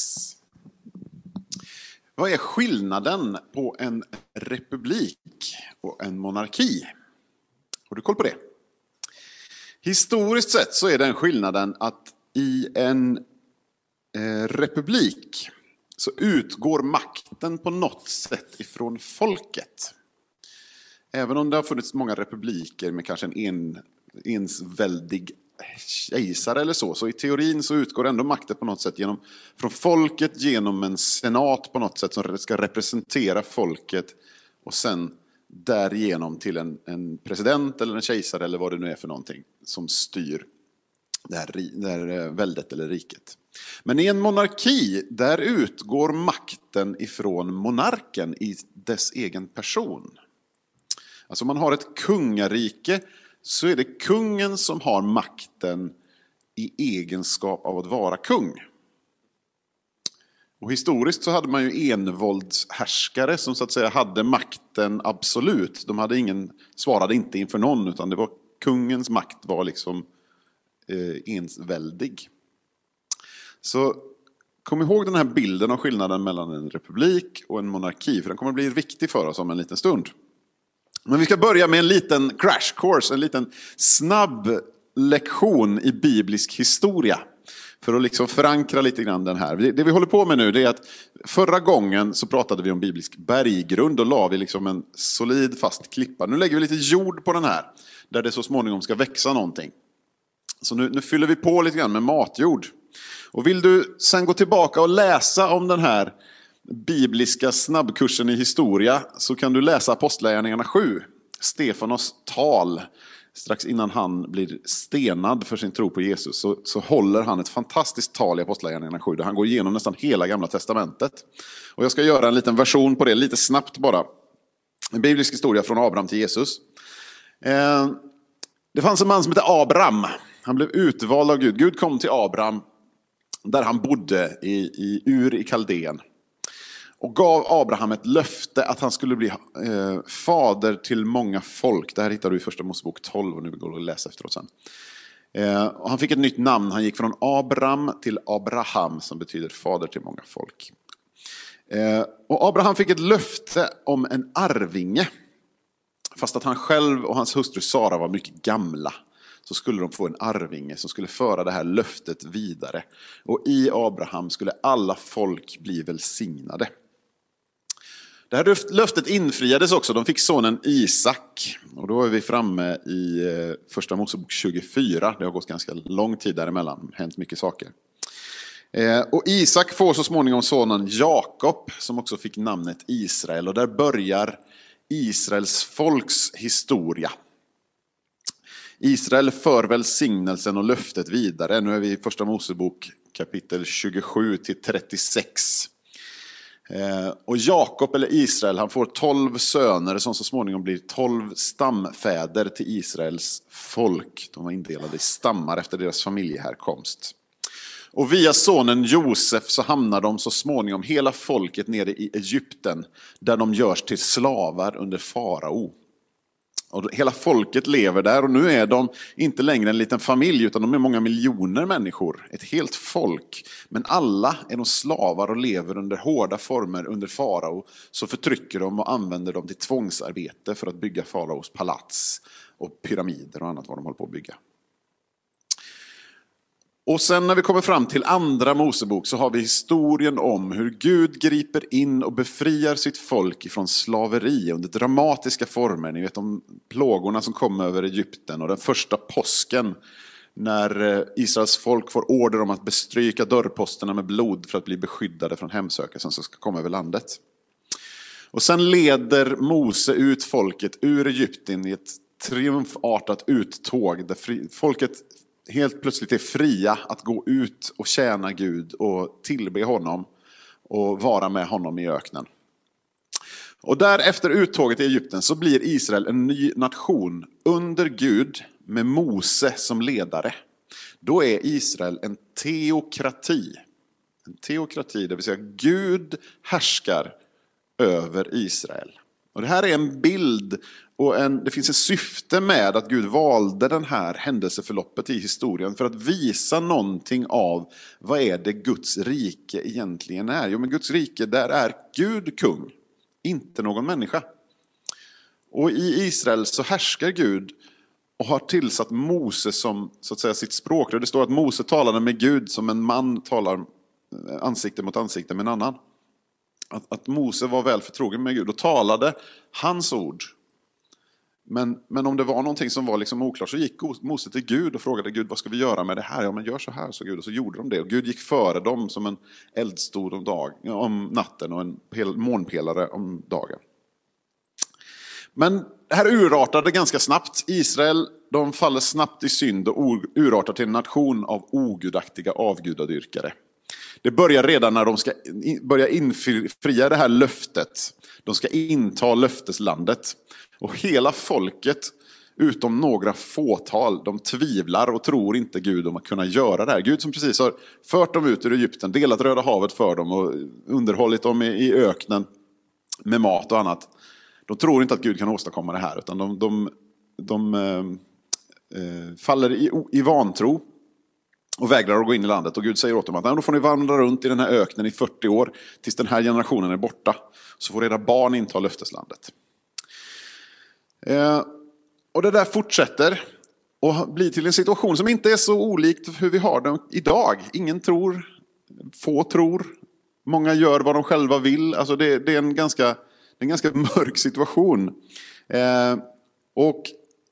Yes. Vad är skillnaden på en republik och en monarki? Har du koll på det? Historiskt sett så är den skillnaden att i en eh, republik så utgår makten på något sätt ifrån folket. Även om det har funnits många republiker med kanske en, en ensväldig kejsare eller så, så i teorin så utgår ändå makten på något sätt genom, från folket genom en senat på något sätt som ska representera folket och sen därigenom till en, en president eller en kejsare eller vad det nu är för någonting som styr det här, det här eh, väldet eller riket. Men i en monarki, där utgår makten ifrån monarken i dess egen person. Alltså man har ett kungarike så är det kungen som har makten i egenskap av att vara kung. Och historiskt så hade man ju envåldshärskare som så att säga hade makten absolut. De hade ingen, svarade inte inför någon utan det var kungens makt var liksom eh, ensväldig. Så kom ihåg den här bilden av skillnaden mellan en republik och en monarki för den kommer bli viktig för oss om en liten stund. Men vi ska börja med en liten crash course, en liten snabb lektion i biblisk historia. För att liksom förankra lite grann den här. Det vi håller på med nu är att förra gången så pratade vi om biblisk berggrund och la vi liksom en solid fast klippa. Nu lägger vi lite jord på den här, där det så småningom ska växa någonting. Så nu, nu fyller vi på lite grann med matjord. Och vill du sen gå tillbaka och läsa om den här bibliska snabbkursen i historia så kan du läsa Apostlagärningarna 7. Stefanos tal strax innan han blir stenad för sin tro på Jesus så, så håller han ett fantastiskt tal i Apostlagärningarna 7 där han går igenom nästan hela gamla testamentet. Och jag ska göra en liten version på det, lite snabbt bara. En biblisk historia från Abraham till Jesus. Eh, det fanns en man som hette Abraham. Han blev utvald av Gud. Gud kom till Abraham där han bodde i, i Ur i Kaldén och gav Abraham ett löfte att han skulle bli eh, fader till många folk. Det här hittar du i Första Mosebok 12 och nu går att läsa efteråt sen. Eh, och han fick ett nytt namn, han gick från Abram till Abraham som betyder fader till många folk. Eh, och Abraham fick ett löfte om en arvinge. Fast att han själv och hans hustru Sara var mycket gamla så skulle de få en arvinge som skulle föra det här löftet vidare. Och i Abraham skulle alla folk bli välsignade. Det här löftet infriades också. De fick sonen Isak. Och då är vi framme i eh, första Mosebok 24. Det har gått ganska lång tid däremellan. hänt mycket saker. Eh, och Isak får så småningom sonen Jakob som också fick namnet Israel. Och där börjar Israels folks historia. Israel för välsignelsen och löftet vidare. Nu är vi i första Mosebok kapitel 27 till 36. Eh, och Jakob, eller Israel, han får tolv söner som så småningom blir tolv stamfäder till Israels folk. De var indelade i stammar efter deras familjehärkomst. Och via sonen Josef så hamnar de så småningom hela folket nere i Egypten där de görs till slavar under farao. Och hela folket lever där och nu är de inte längre en liten familj utan de är många miljoner människor. Ett helt folk. Men alla är de slavar och lever under hårda former under farao. Så förtrycker de och använder dem till tvångsarbete för att bygga faraos palats och pyramider och annat vad de håller på att bygga. Och sen när vi kommer fram till andra Mosebok så har vi historien om hur Gud griper in och befriar sitt folk ifrån slaveri under dramatiska former. Ni vet om plågorna som kom över Egypten och den första påsken när eh, Israels folk får order om att bestryka dörrposterna med blod för att bli beskyddade från hemsökelsen som ska komma över landet. Och sen leder Mose ut folket ur Egypten i ett triumfartat uttåg där folket helt plötsligt är fria att gå ut och tjäna Gud och tillbe honom och vara med honom i öknen. Och därefter uttåget i Egypten så blir Israel en ny nation under Gud med Mose som ledare. Då är Israel en teokrati. En teokrati, det vill säga Gud härskar över Israel. Och det här är en bild och en, det finns ett syfte med att Gud valde den här händelseförloppet i historien för att visa någonting av vad är det Guds rike egentligen är. Jo, men Guds rike, där är Gud kung, inte någon människa. Och i Israel så härskar Gud och har tillsatt Mose som så att säga, sitt språk. Det står att Mose talade med Gud som en man talar eh, ansikte mot ansikte med en annan. Att, att Mose var väl förtrogen med Gud och talade hans ord. Men, men om det var någonting som var liksom oklart så gick Mose till Gud och frågade Gud vad ska vi göra med det här? Ja men gör så här, så Gud. Och så gjorde de det. Och Gud gick före dem som en eldstod om, dag, om natten och en månpelare om dagen. Men det här urartade ganska snabbt. Israel de faller snabbt i synd och urartar till en nation av ogudaktiga avgudadyrkare. Det börjar redan när de ska börja infria det här löftet. De ska inta löfteslandet. Och hela folket, utom några fåtal, de tvivlar och tror inte Gud om att kunna göra det här. Gud som precis har fört dem ut ur Egypten, delat Röda havet för dem och underhållit dem i öknen med mat och annat. De tror inte att Gud kan åstadkomma det här, utan de, de, de eh, eh faller i, i vantro och vägrar att gå in i landet. Och Gud säger åt dem att då får ni vandra runt i den här öknen i 40 år tills den här generationen är borta. Så får era barn inta löfteslandet. Eh, och det där fortsätter och blir till en situation som inte är så olikt hur vi har det idag. Ingen tror, få tror, många gör vad de själva vill. Alltså det, det är en ganska, en ganska mörk situation. Eh, och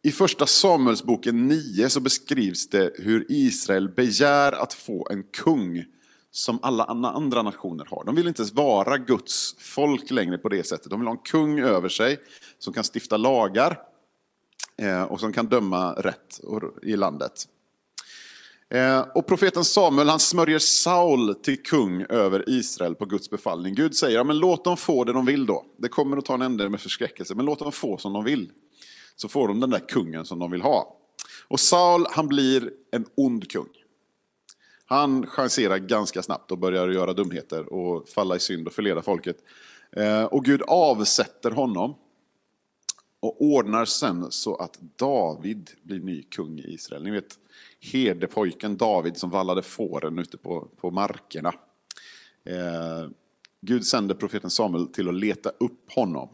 i första Samuelsboken 9 så beskrivs det hur Israel begär att få en kung som alla andra nationer har. De vill inte vara Guds folk längre på det sättet. De vill ha en kung över sig som kan stifta lagar eh, och som kan döma rätt i landet. Eh, och profeten Samuel han smörjer Saul till kung över Israel på Guds befallning. Gud säger, ja, men låt dem få det de vill då. Det kommer att ta en ände med förskräckelse, men låt dem få som de vill så får de den där kungen som de vill ha. Och Saul han blir en ond kung. Han chanserar ganska snabbt och börjar göra dumheter och falla i synd och förleda folket. Eh, och Gud avsätter honom och ordnar sen så att David blir ny kung i Israel. Ni vet herdepojken David som vallade fåren ute på, på markerna. Eh, Gud sänder profeten Samuel till att leta upp honom.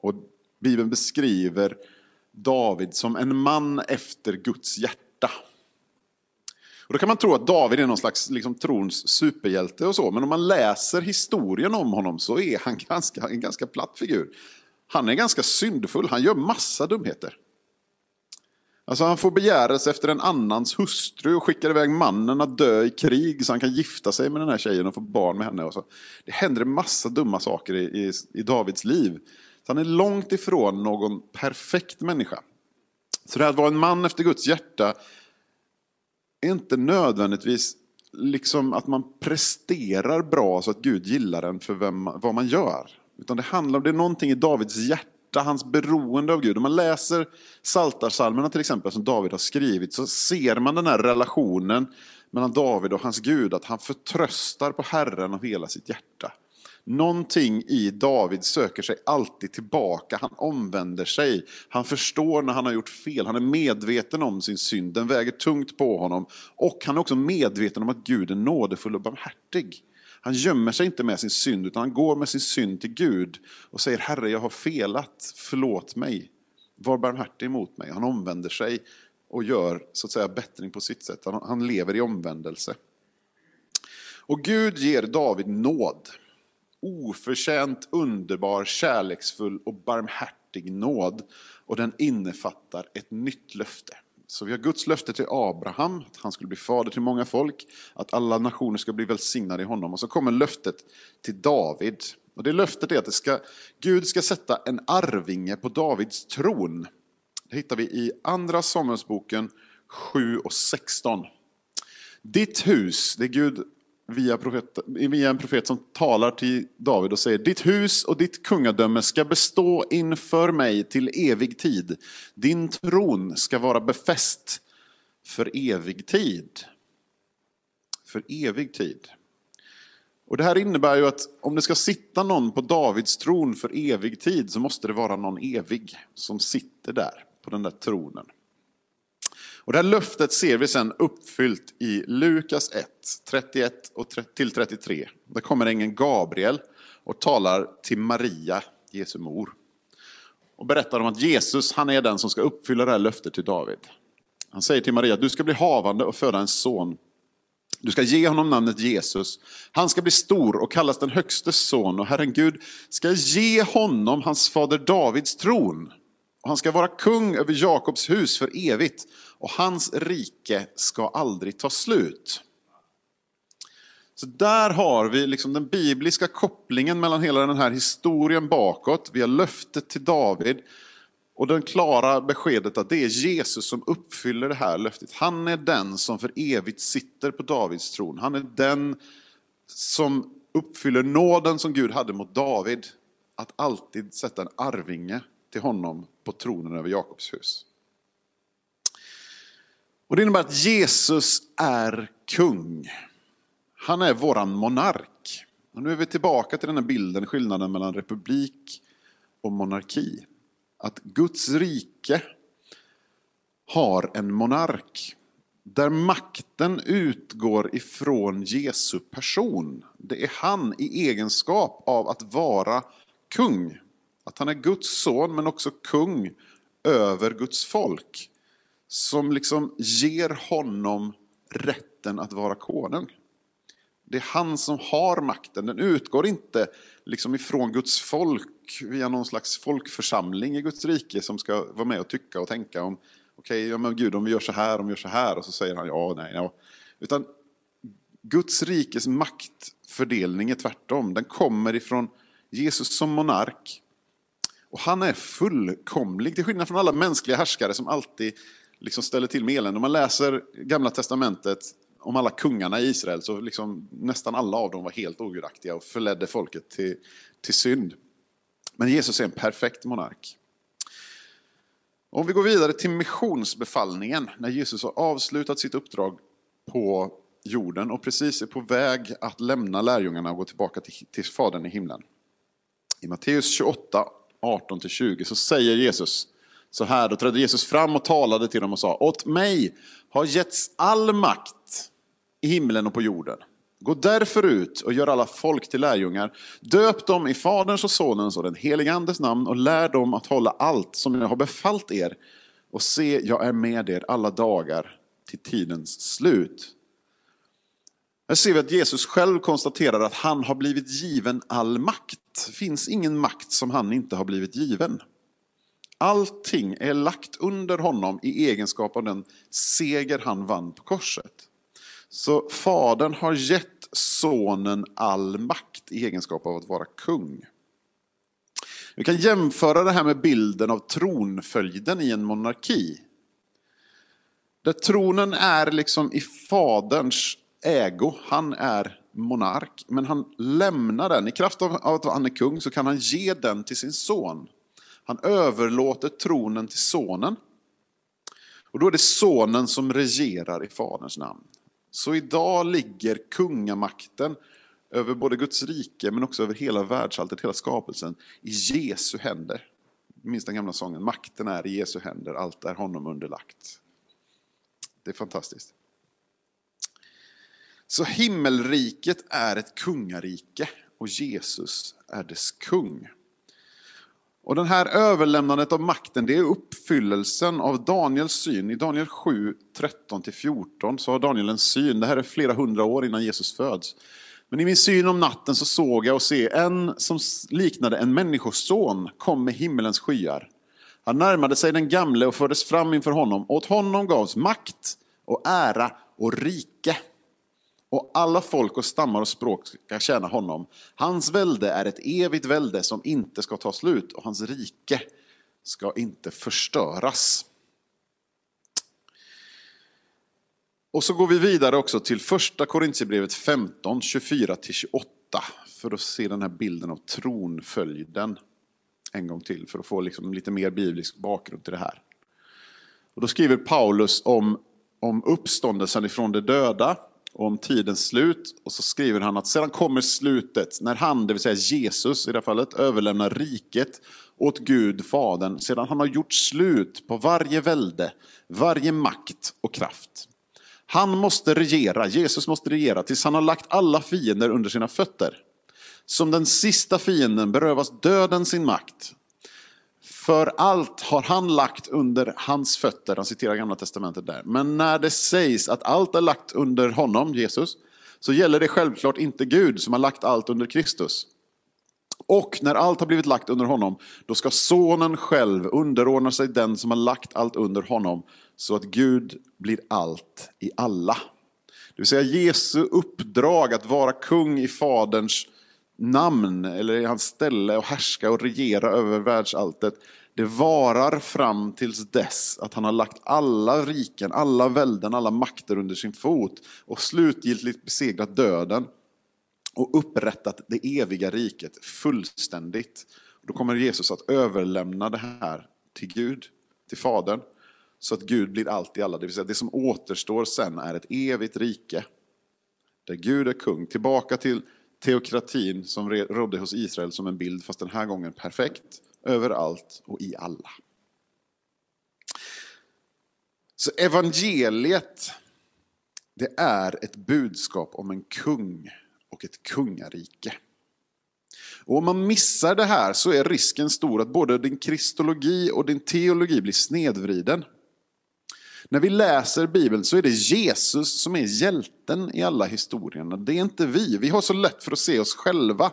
Och Bibeln beskriver David som en man efter Guds hjärta. Och då kan man tro att David är någon slags liksom, trons superhjälte och så, men om man läser historien om honom så är han ganska, en ganska platt figur. Han är ganska syndfull, han gör massa dumheter. Alltså han får begärelse efter en annans hustru och skickar iväg mannen att dö i krig så han kan gifta sig med den här tjejen och få barn med henne. Och så. Det händer en massa dumma saker i, i, i Davids liv. Så han är långt ifrån någon perfekt människa. Så det här att vara en man efter Guds hjärta är inte nödvändigtvis liksom att man presterar bra så att Gud gillar en för vem, vad man gör. Utan det handlar om, det är någonting i Davids hjärta, hans beroende av Gud. Om man läser Saltarsalmerna till exempel som David har skrivit så ser man den här relationen mellan David och hans Gud. Att han förtröstar på Herren av hela sitt hjärta. Någonting i David söker sig alltid tillbaka. Han omvänder sig. Han förstår när han har gjort fel. Han är medveten om sin synd. Den väger tungt på honom. Och han är också medveten om att Gud är nådefull och barmhärtig. Han gömmer sig inte med sin synd, utan han går med sin synd till Gud och säger Herre, jag har felat, förlåt mig. Var barmhärtig mot mig. Han omvänder sig och gör så att säga bättring på sitt sätt. Han, han lever i omvändelse. Och Gud ger David nåd oförtjänt, underbar, kärleksfull och barmhärtig nåd. Och den innefattar ett nytt löfte. Så vi har Guds löfte till Abraham, att han skulle bli fader till många folk, att alla nationer ska bli välsignade i honom. Och så kommer löftet till David. Och det löftet är att det ska, Gud ska sätta en arvinge på Davids tron. Det hittar vi i Andra Samuelsboken 7 och 16. Ditt hus, det Gud via, profet, via en profet som talar till David och säger Ditt hus och ditt kungadöme ska bestå inför mig till evig tid. Din tron ska vara befäst för evig tid. För evig tid. Och Det här innebär ju att om det ska sitta någon på Davids tron för evig tid så måste det vara någon evig som sitter där på den där tronen. Och det här löftet ser vi sen uppfyllt i Lukas 1, 31 och 33. Där kommer ängeln Gabriel och talar till Maria, Jesu mor. Och berättar om att Jesus, han är den som ska uppfylla det här löftet till David. Han säger till Maria, du ska bli havande och föda en son. Du ska ge honom namnet Jesus. Han ska bli stor och kallas den högstes son och Herren Gud ska ge honom hans fader Davids tron. Och han ska vara kung över Jakobs hus för evigt och hans rike ska aldrig ta slut. Så där har vi liksom den bibliska kopplingen mellan hela den här historien bakåt. Vi har löftet till David och det klara beskedet att det är Jesus som uppfyller det här löftet. Han är den som för evigt sitter på Davids tron. Han är den som uppfyller nåden som Gud hade mot David. Att alltid sätta en arvinge till honom på tronen över Jakobs hus. Och Det innebär att Jesus är kung. Han är våran monark. Och nu är vi tillbaka till den här bilden, skillnaden mellan republik och monarki. Att Guds rike har en monark där makten utgår ifrån Jesu person. Det är han i egenskap av att vara kung. Att han är Guds son men också kung över Guds folk. Som liksom ger honom rätten att vara konung. Det är han som har makten. Den utgår inte liksom ifrån Guds folk via någon slags folkförsamling i Guds rike som ska vara med och tycka och tänka om okej, okay, ja men Gud om vi gör så här, om vi gör så här och så säger han ja, nej, ja. Utan Guds rikes maktfördelning är tvärtom. Den kommer ifrån Jesus som monark. Och han är fullkomlig, till skillnad från alla mänskliga härskare som alltid liksom ställer till med elände. Om man läser Gamla Testamentet om alla kungarna i Israel så liksom nästan alla av dem var helt ogudaktiga och förledde folket till, till synd. Men Jesus är en perfekt monark. Om vi går vidare till missionsbefallningen, när Jesus har avslutat sitt uppdrag på jorden och precis är på väg att lämna lärjungarna och gå tillbaka till, till Fadern i himlen. I Matteus 28, 18-20 så säger Jesus så här, då trädde Jesus fram och talade till dem och sa, åt mig har getts all makt i himlen och på jorden. Gå därför ut och gör alla folk till lärjungar. Döp dem i Faderns och Sonens och den helige Andes namn och lär dem att hålla allt som jag har befallt er. Och se, jag är med er alla dagar till tidens slut. Här ser vi att Jesus själv konstaterar att han har blivit given all makt. Det finns ingen makt som han inte har blivit given. Allting är lagt under honom i egenskap av den seger han vann på korset. Så Fadern har gett Sonen all makt i egenskap av att vara kung. Vi kan jämföra det här med bilden av tronföljden i en monarki. Där tronen är liksom i Faderns ägo, han är monark, men han lämnar den. I kraft av att han är kung så kan han ge den till sin son. Han överlåter tronen till sonen. Och då är det sonen som regerar i Faderns namn. Så idag ligger kungamakten över både Guds rike men också över hela världsalltet, hela skapelsen, i Jesu händer. Minns den gamla sången, makten är i Jesu händer, allt är honom underlagt. Det är fantastiskt. Så himmelriket är ett kungarike och Jesus är dess kung. Och den här överlämnandet av makten, det är uppfyllelsen av Daniels syn. I Daniel 7, 13-14 så har Daniel en syn, det här är flera hundra år innan Jesus föds. Men i min syn om natten så såg jag och se en som liknade en människoson kom med himmelens skyar. Han närmade sig den gamle och fördes fram inför honom. Åt honom gavs makt och ära och rike och alla folk och stammar och språk ska tjäna honom. Hans välde är ett evigt välde som inte ska ta slut och hans rike ska inte förstöras. Och så går vi vidare också till första Korintierbrevet 15, 24-28 för att se den här bilden av tronföljden en gång till för att få liksom lite mer biblisk bakgrund till det här. Och då skriver Paulus om, om uppståndelsen ifrån de döda om tidens slut. Och så skriver han att sedan kommer slutet, när han, det vill säga Jesus i det här fallet, överlämnar riket åt Gud, Fadern, sedan han har gjort slut på varje välde, varje makt och kraft. Han måste regera, Jesus måste regera, tills han har lagt alla fiender under sina fötter. Som den sista fienden berövas döden sin makt. För allt har han lagt under hans fötter, han citerar gamla testamentet där. Men när det sägs att allt är lagt under honom, Jesus, så gäller det självklart inte Gud som har lagt allt under Kristus. Och när allt har blivit lagt under honom, då ska sonen själv underordna sig den som har lagt allt under honom, så att Gud blir allt i alla. Det vill säga Jesu uppdrag att vara kung i Faderns namn, eller i hans ställe och härska och regera över världsalltet, det varar fram tills dess att han har lagt alla riken, alla välden, alla makter under sin fot och slutgiltigt besegrat döden och upprättat det eviga riket fullständigt. Då kommer Jesus att överlämna det här till Gud, till Fadern, så att Gud blir allt i alla. Det vill säga det som återstår sen är ett evigt rike, där Gud är kung. Tillbaka till teokratin som rådde hos Israel som en bild, fast den här gången perfekt, överallt och i alla. Så evangeliet, det är ett budskap om en kung och ett kungarike. Och om man missar det här så är risken stor att både din kristologi och din teologi blir snedvriden. När vi läser Bibeln så är det Jesus som är hjälten i alla historierna. Det är inte vi. Vi har så lätt för att se oss själva.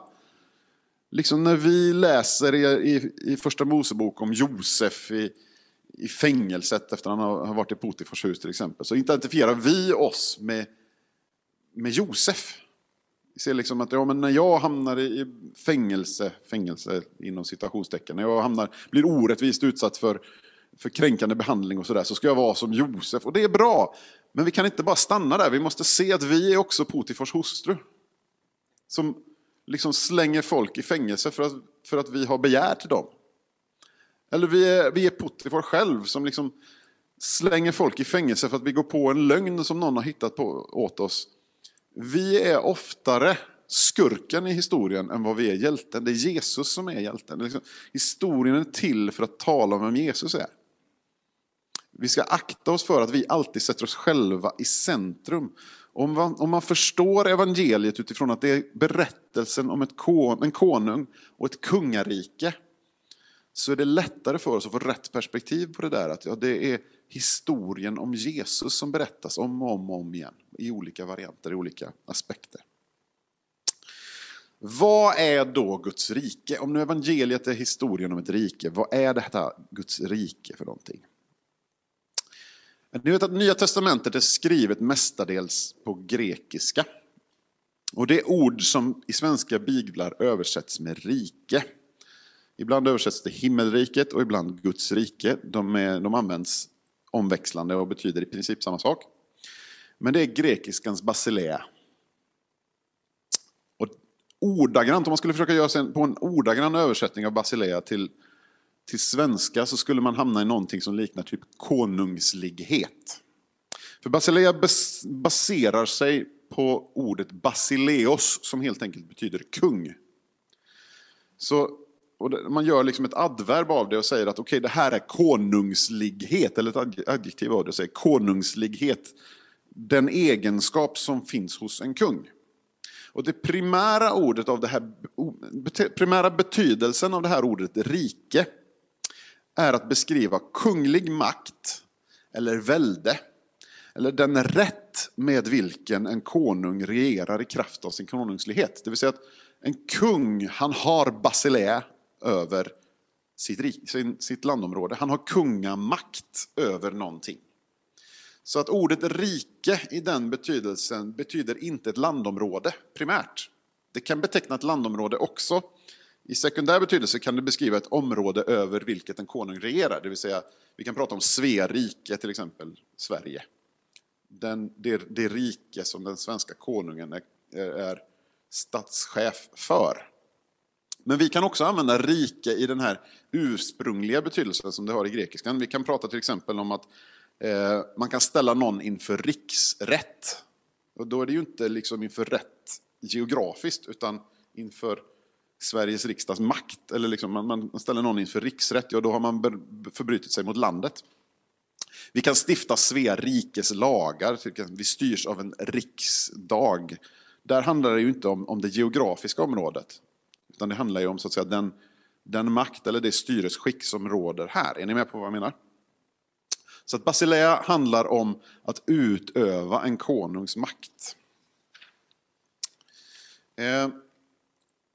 Liksom när vi läser i, i, i första Mosebok om Josef i, i fängelset efter att han har varit i Potifars hus till exempel, så identifierar vi oss med, med Josef. Vi ser liksom att ja, men när jag hamnar i fängelse, fängelse inom citationstecken, när jag hamnar, blir orättvist utsatt för, för kränkande behandling och sådär, så ska jag vara som Josef. Och det är bra, men vi kan inte bara stanna där. Vi måste se att vi är också Potifars hustru. Som liksom slänger folk i fängelse för att, för att vi har begär till dem. Eller vi är, vi är Potifar själv som liksom slänger folk i fängelse för att vi går på en lögn som någon har hittat på åt oss vi är oftare skurken i historien än vad vi är hjälten. Det är Jesus som är hjälten. Liksom, historien är till för att tala om vem Jesus är. Vi ska akta oss för att vi alltid sätter oss själva i centrum. Om man, om man förstår evangeliet utifrån att det är berättelsen om ett kon, en konung och ett kungarike så är det lättare för oss att få rätt perspektiv på det där. Att ja, det är historien om Jesus som berättas om och om, och om igen i olika varianter, i olika aspekter. Vad är då Guds rike? Om nu evangeliet är historien om ett rike, vad är detta Guds rike för någonting? Ni vet att Nya Testamentet är skrivet mestadels på grekiska. Och det är ord som i svenska biblar översätts med rike. Ibland översätts det himmelriket och ibland Guds rike. De, är, de används omväxlande och betyder i princip samma sak. Men det är grekiskans basilea. Och ordagrant, om man skulle försöka göra sig på en ordagrann översättning av basilea till, till svenska så skulle man hamna i någonting som liknar typ konungslighet. För basilea baserar sig på ordet basileos som helt enkelt betyder kung. Så och man gör liksom ett adverb av det och säger att okej, okay, det här är konungslighet, eller ett adjektiv av det och säger konungslighet, den egenskap som finns hos en kung. Och det primära ordet av det här, primära betydelsen av det här ordet rike är att beskriva kunglig makt eller välde eller den rätt med vilken en konung regerar i kraft av sin konungslighet. Det vill säga att en kung, han har basilä, över sitt, sin, sitt landområde. Han har kungamakt över någonting. Så att ordet rike i den betydelsen betyder inte ett landområde primärt. Det kan beteckna ett landområde också. I sekundär betydelse kan det beskriva ett område över vilket en konung regerar. Det vill säga, vi kan prata om Svea rike, till exempel Sverige. Den, det, det rike som den svenska konungen är, är statschef för. Men vi kan också använda rike i den här ursprungliga betydelsen som det har i grekiskan. Vi kan prata till exempel om att eh, man kan ställa någon inför riksrätt. Och då är det ju inte liksom inför rätt geografiskt, utan inför Sveriges riksdags makt. Eller liksom man, man ställer någon inför riksrätt, ja då har man förbrutit sig mot landet. Vi kan stifta Svea rikes lagar, vi styrs av en riksdag. Där handlar det ju inte om, om det geografiska området, utan det handlar ju om så att säga, den, den makt eller det styresskick som råder här. Är ni med på vad jag menar? Så att Basilea handlar om att utöva en konungs makt. Eh,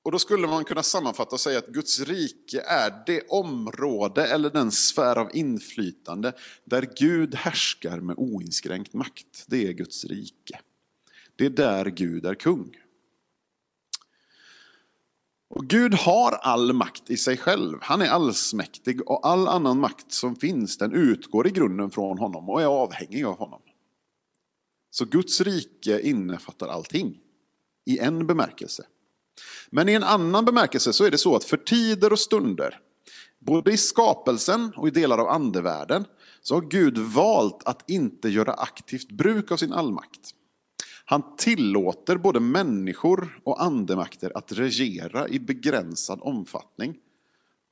och då skulle man kunna sammanfatta och säga att Guds rike är det område eller den sfär av inflytande där Gud härskar med oinskränkt makt. Det är Guds rike. Det är där Gud är kung. Och Gud har all makt i sig själv. Han är allsmäktig och all annan makt som finns den utgår i grunden från honom och är avhängig av honom. Så Guds rike innefattar allting i en bemärkelse. Men i en annan bemärkelse så är det så att för tider och stunder, både i skapelsen och i delar av andevärlden, så har Gud valt att inte göra aktivt bruk av sin allmakt. Han tillåter både människor och andemakter att regera i begränsad omfattning.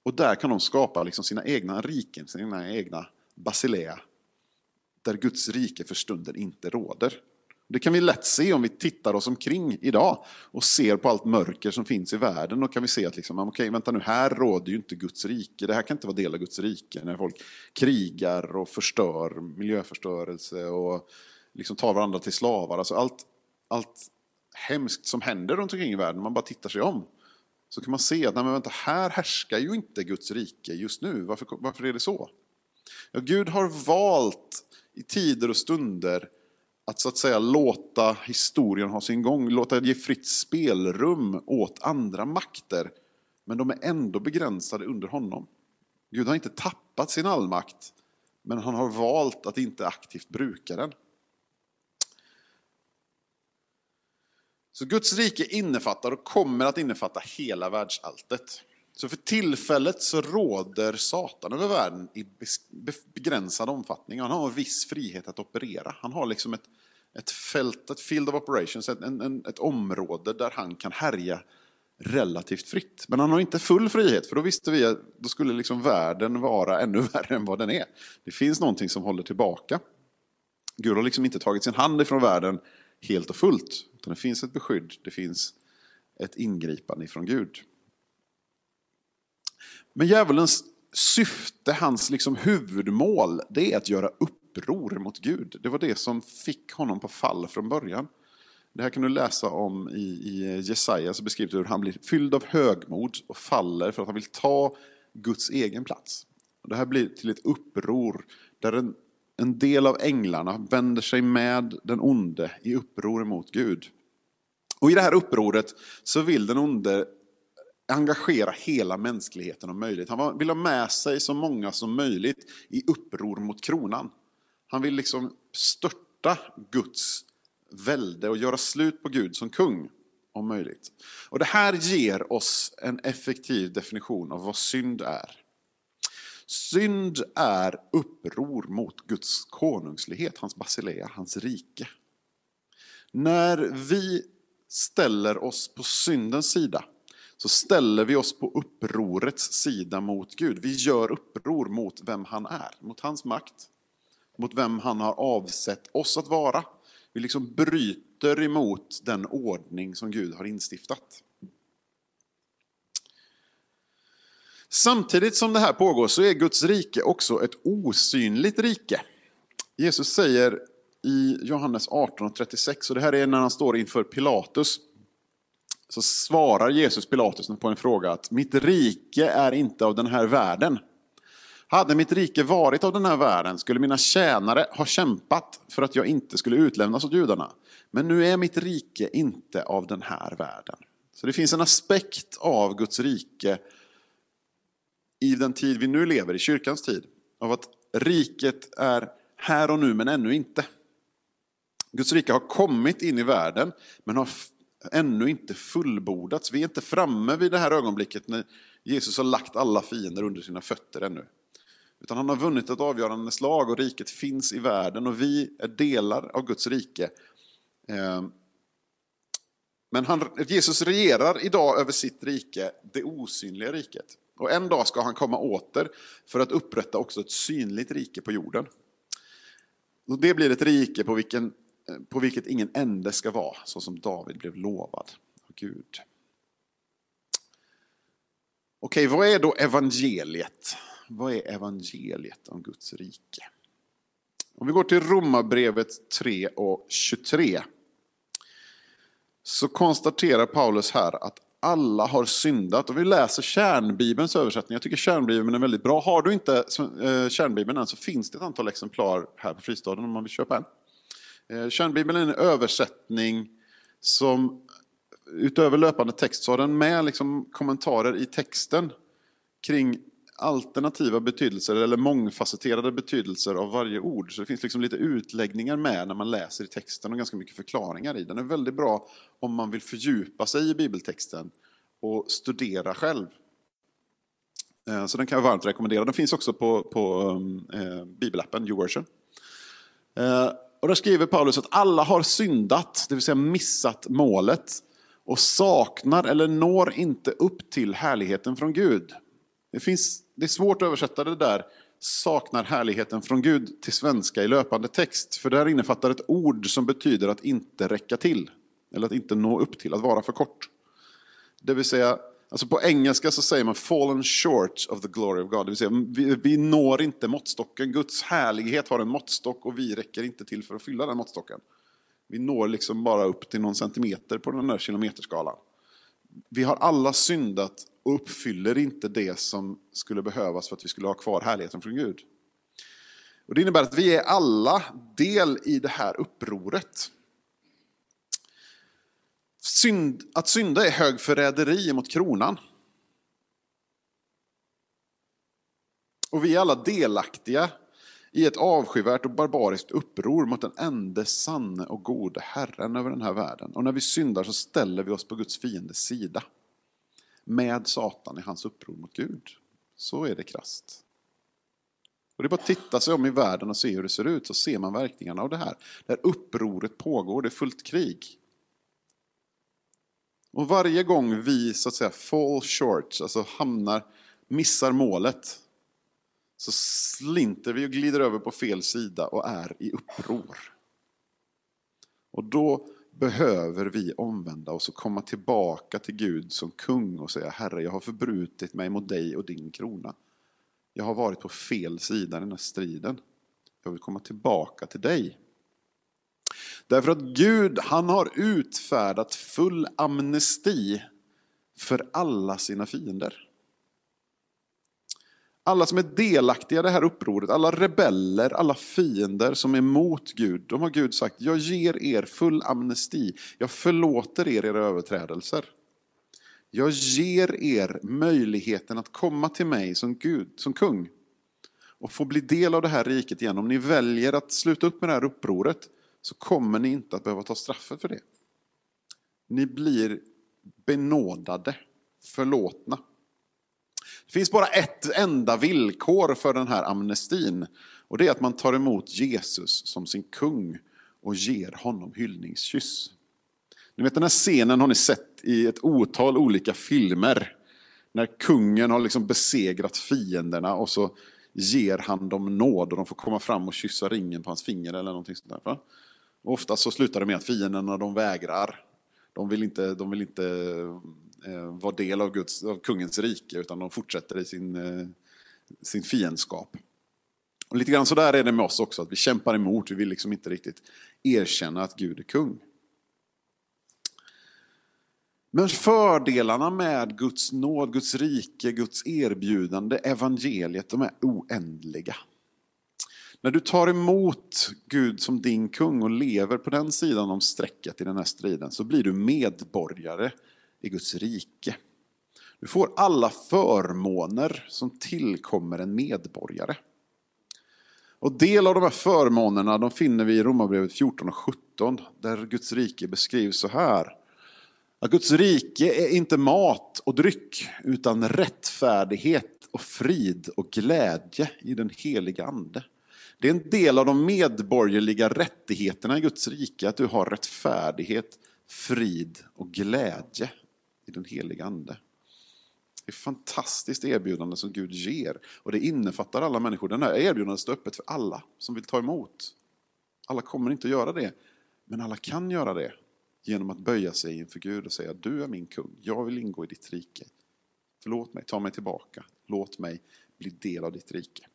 Och där kan de skapa liksom sina egna riken, sina egna basilea. Där Guds rike för stunden inte råder. Det kan vi lätt se om vi tittar oss omkring idag och ser på allt mörker som finns i världen. Då kan vi se att liksom, ah, okej, vänta nu, här råder ju inte Guds rike. Det här kan inte vara del av Guds rike. När folk krigar och förstör, miljöförstörelse och liksom tar varandra till slavar. Alltså allt, allt hemskt som händer runt omkring i världen, man bara tittar sig om. Så kan man se att nej, men vänta, här härskar ju inte Guds rike just nu. Varför, varför är det så? Ja, Gud har valt i tider och stunder att så att säga låta historien ha sin gång, låta ge fritt spelrum åt andra makter. Men de är ändå begränsade under honom. Gud har inte tappat sin allmakt, men han har valt att inte aktivt bruka den. Så Guds rike innefattar och kommer att innefatta hela världsalltet. Så för tillfället så råder Satan över världen i begränsad omfattning. Han har en viss frihet att operera. Han har liksom ett, ett fält, ett field of operations, ett, en, ett område där han kan härja relativt fritt. Men han har inte full frihet, för då visste vi att då skulle liksom världen vara ännu värre än vad den är. Det finns någonting som håller tillbaka. Gud har liksom inte tagit sin hand ifrån världen helt och fullt. Utan det finns ett beskydd, det finns ett ingripande ifrån Gud. Men djävulens syfte, hans liksom huvudmål, det är att göra uppror mot Gud. Det var det som fick honom på fall från början. Det här kan du läsa om i, i Jesaja, så beskrivs hur han blir fylld av högmod och faller för att han vill ta Guds egen plats. Det här blir till ett uppror där en en del av änglarna vänder sig med den onde i uppror mot Gud. Och i det här upproret så vill den onde engagera hela mänskligheten om möjligt. Han vill ha med sig så många som möjligt i uppror mot kronan. Han vill liksom störta Guds välde och göra slut på Gud som kung om möjligt. Och det här ger oss en effektiv definition av vad synd är. Synd är uppror mot Guds konungslighet, hans basilea, hans rike. När vi ställer oss på syndens sida så ställer vi oss på upprorets sida mot Gud. Vi gör uppror mot vem han är, mot hans makt, mot vem han har avsett oss att vara. Vi liksom bryter emot den ordning som Gud har instiftat. Samtidigt som det här pågår så är Guds rike också ett osynligt rike. Jesus säger i Johannes 18.36, och det här är när han står inför Pilatus, så svarar Jesus Pilatus på en fråga att mitt rike är inte av den här världen. Hade mitt rike varit av den här världen skulle mina tjänare ha kämpat för att jag inte skulle utlämnas åt judarna. Men nu är mitt rike inte av den här världen. Så det finns en aspekt av Guds rike i den tid vi nu lever, i kyrkans tid, av att riket är här och nu men ännu inte. Guds rike har kommit in i världen men har ännu inte fullbordats. Vi är inte framme vid det här ögonblicket när Jesus har lagt alla fiender under sina fötter ännu. Utan han har vunnit ett avgörande slag och riket finns i världen och vi är delar av Guds rike. Eh, men han, Jesus regerar idag över sitt rike, det osynliga riket. Och en dag ska han komma åter för att upprätta också ett synligt rike på jorden. Och det blir ett rike på, vilken, Eh, på vilket ingen ände ska vara, så som David blev lovad av Gud. Okej, vad är då evangeliet? Vad är evangeliet om Guds rike? Om vi går till Romarbrevet 3 och 23 så konstaterar Paulus här att alla har syndat. Och vi läser kärnbibelns översättning. Jag tycker kärnbibeln är väldigt bra. Har du inte eh, kärnbibeln än så finns det ett antal exemplar här på Fristaden om man vill köpa en. Eh, kärnbibeln är en översättning som utöver löpande text så har den med liksom kommentarer i texten kring alternativa betydelser eller mångfacetterade betydelser av varje ord. Så det finns liksom lite utläggningar med när man läser i texten och ganska mycket förklaringar i. Den är väldigt bra om man vill fördjupa sig i bibeltexten och studera själv. Eh, så den kan jag varmt rekommendera. Den finns också på, på eh, bibelappen YouVersion. Eh, och där skriver Paulus att alla har syndat, det vill säga missat målet och saknar eller når inte upp till härligheten från Gud. Det, finns, det är svårt att översätta det där saknar härligheten från Gud till svenska i löpande text. För där innefattar ett ord som betyder att inte räcka till. Eller att inte nå upp till, att vara för kort. Det vill säga, alltså på engelska så säger man fallen short of the glory of God. Det vill säga, vi, vi når inte måttstocken. Guds härlighet har en måttstock och vi räcker inte till för att fylla den måttstocken. Vi når liksom bara upp till någon centimeter på den där kilometerskalan. Vi har alla syndat och uppfyller inte det som skulle behövas för att vi skulle ha kvar härligheten från Gud. Och det innebär att vi är alla del i det här upproret. Synd, att synda är högförräderi mot kronan. Och vi är alla delaktiga i ett avskyvärt och barbariskt uppror mot den enda sanne och gode Herren över den här världen. Och när vi syndar så ställer vi oss på Guds fiendes sida med Satan i hans uppror mot Gud. Så är det krast. Och det är bara att titta sig om i världen och se hur det ser ut, så ser man verkningarna av det här. Där upproret pågår, det är fullt krig. Och varje gång vi så att säga fall short, alltså hamnar, missar målet, så slinter vi och glider över på fel sida och är i uppror. Och då behöver vi omvända oss och komma tillbaka till Gud som kung och säga Herre, jag har förbrutit mig mot dig och din krona. Jag har varit på fel sida i den här striden. Jag vill komma tillbaka till dig. Därför att Gud, han har utfärdat full amnesti för alla sina fiender. Alla som är delaktiga i det här upproret, alla rebeller, alla fiender som är mot Gud, de har Gud sagt, jag ger er full amnesti, jag förlåter er era överträdelser. Jag ger er möjligheten att komma till mig som Gud, som kung och få bli del av det här riket igen. Om ni väljer att sluta upp med det här upproret så kommer ni inte att behöva ta straffet för det. Ni blir benådade, förlåtna. Det finns bara ett enda villkor för den här amnestin. Och det är att man tar emot Jesus som sin kung och ger honom hyllningskyss. Ni vet den här scenen har ni sett i ett otal olika filmer. När kungen har liksom besegrat fienderna och så ger han dem nåd och de får komma fram och kyssa ringen på hans finger eller någonting sånt där. Och ofta så slutar det med att fienderna de vägrar. De vill inte, de vill inte eh, vara del av, Guds, av kungens rike utan de fortsätter i sin, eh, sin fiendskap. Och lite grann så där är det med oss också, att vi kämpar emot, vi vill liksom inte riktigt erkänna att Gud är kung. Men fördelarna med Guds nåd, Guds rike, Guds erbjudande, evangeliet, de är oändliga. När du tar emot Gud som din kung och lever på den sidan om strecket i den här striden så blir du medborgare i Guds rike. Du får alla förmåner som tillkommer en medborgare. Och del av de här förmånerna de finner vi i Romarbrevet 14 och 17 där Guds rike beskrivs så här. Att Guds rike är inte mat och dryck utan rättfärdighet och frid och glädje i den heliga ande. Det är en del av de medborgerliga rättigheterna i Guds rike att du har rättfärdighet, frid och glädje i den heliga Ande. Det är ett fantastiskt erbjudande som Gud ger och det innefattar alla människor. Den här erbjudandet står öppet för alla som vill ta emot. Alla kommer inte att göra det, men alla kan göra det genom att böja sig inför Gud och säga du är min kung, jag vill ingå i ditt rike. Förlåt mig, ta mig tillbaka, låt mig bli del av ditt rike.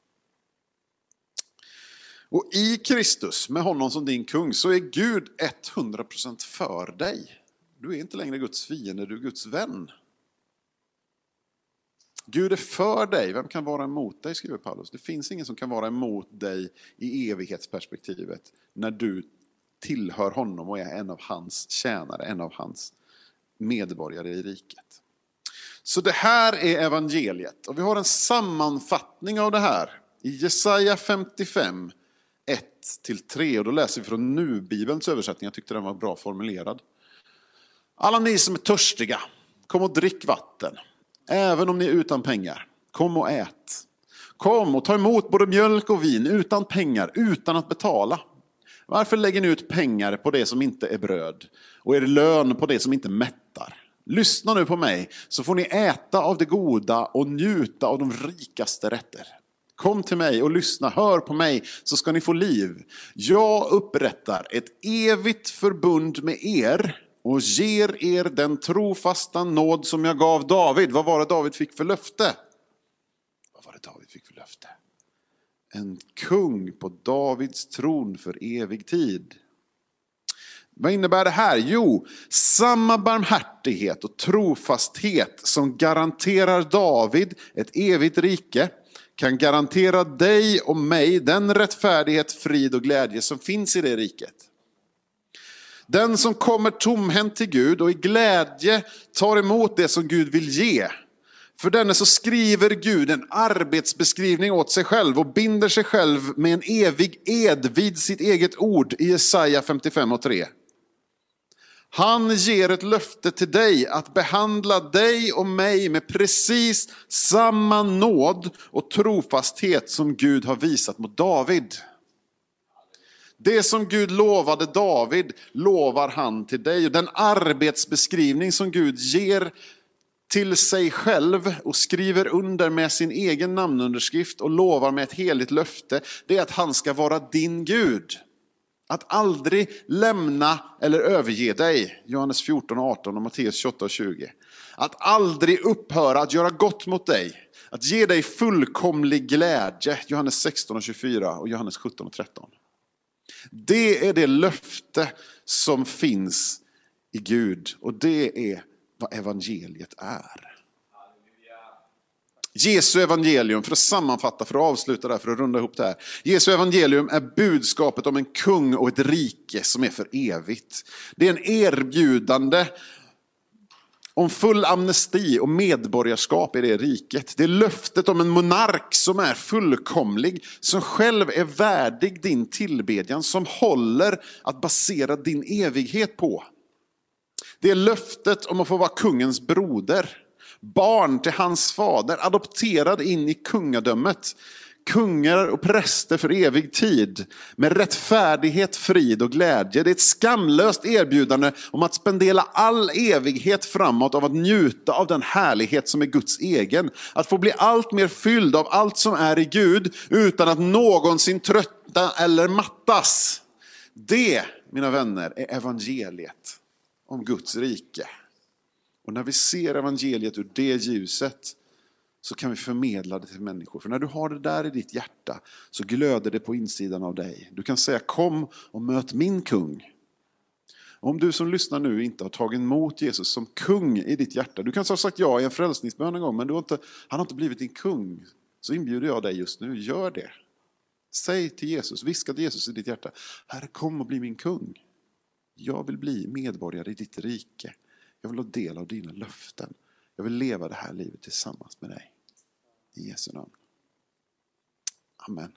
Och i Kristus, med honom som din kung, så är Gud 100% för dig. Du är inte längre Guds fiende, du är Guds vän. Gud är för dig, vem kan vara emot dig, skriver Paulus. Det finns ingen som kan vara emot dig i evighetsperspektivet när du tillhör honom och är en av hans tjänare, en av hans medborgare i riket. Så det här är evangeliet och vi har en sammanfattning av det här i Jesaja 55, 1-3 och då läser vi från Nu-bibelns översättning, jag tyckte den var bra formulerad. Alla ni som är törstiga, kom och drick vatten. Även om ni är utan pengar, kom och ät. Kom och ta emot både mjölk och vin utan pengar, utan att betala. Varför lägger ni ut pengar på det som inte är bröd och er lön på det som inte mättar? Lyssna nu på mig så får ni äta av det goda och njuta av de rikaste rätter. Kom till mig och lyssna, hör på mig så ska ni få liv. Jag upprättar ett evigt förbund med er och ger er den trofasta nåd som jag gav David. Vad var det David fick för löfte? Vad var det David fick för löfte? En kung på Davids tron för evig tid. Vad innebär det här? Jo, samma barmhärtighet och trofasthet som garanterar David ett evigt rike kan garantera dig och mig den rättfärdighet, frid och glädje som finns i det riket. Den som kommer tomhänt till Gud och i glädje tar emot det som Gud vill ge. För denne så skriver Gud en arbetsbeskrivning åt sig själv och binder sig själv med en evig ed vid sitt eget ord i Jesaja 55 och 3. Han ger ett löfte till dig att behandla dig och mig med precis samma nåd och trofasthet som Gud har visat mot David. Det som Gud lovade David lovar han till dig. Den arbetsbeskrivning som Gud ger till sig själv och skriver under med sin egen namnunderskrift och lovar med ett heligt löfte, det är att han ska vara din Gud. Att aldrig lämna eller överge dig. Johannes 14 och 18 och Matteus 28 och 20. Att aldrig upphöra att göra gott mot dig. Att ge dig fullkomlig glädje. Johannes 16 och 24 och Johannes 17 och 13. Det är det löfte som finns i Gud och det är vad evangeliet är. Jesu evangelium, för att sammanfatta, för att avsluta där, för att runda ihop det här. Jesu evangelium är budskapet om en kung och ett rike som är för evigt. Det är en erbjudande om full amnesti och medborgarskap i det riket. Det är löftet om en monark som är fullkomlig, som själv är värdig din tillbedjan, som håller att basera din evighet på. Det är löftet om att få vara kungens broder barn till hans fader, adopterad in i kungadömet. Kungar och präster för evig tid, med rättfärdighet, frid och glädje. Det är ett skamlöst erbjudande om att spendera all evighet framåt av att njuta av den härlighet som är Guds egen. Att få bli allt mer fylld av allt som är i Gud utan att någonsin trötta eller mattas. Det, mina vänner, är evangeliet om Guds rike. Och när vi ser evangeliet ur det ljuset så kan vi förmedla det till människor. För när du har det där i ditt hjärta så glöder det på insidan av dig. Du kan säga kom och möt min kung. Om du som lyssnar nu inte har tagit emot Jesus som kung i ditt hjärta. Du kanske har sagt ja i en frälsningsbön en gång men du har inte, han har inte blivit din kung. Så inbjuder jag dig just nu, gör det. Säg till Jesus, viska till Jesus i ditt hjärta. Herre kom och bli min kung. Jag vill bli medborgare i ditt rike. Jag vill ha del av dina löften. Jag vill leva det här livet tillsammans med dig. I Jesu namn. Amen.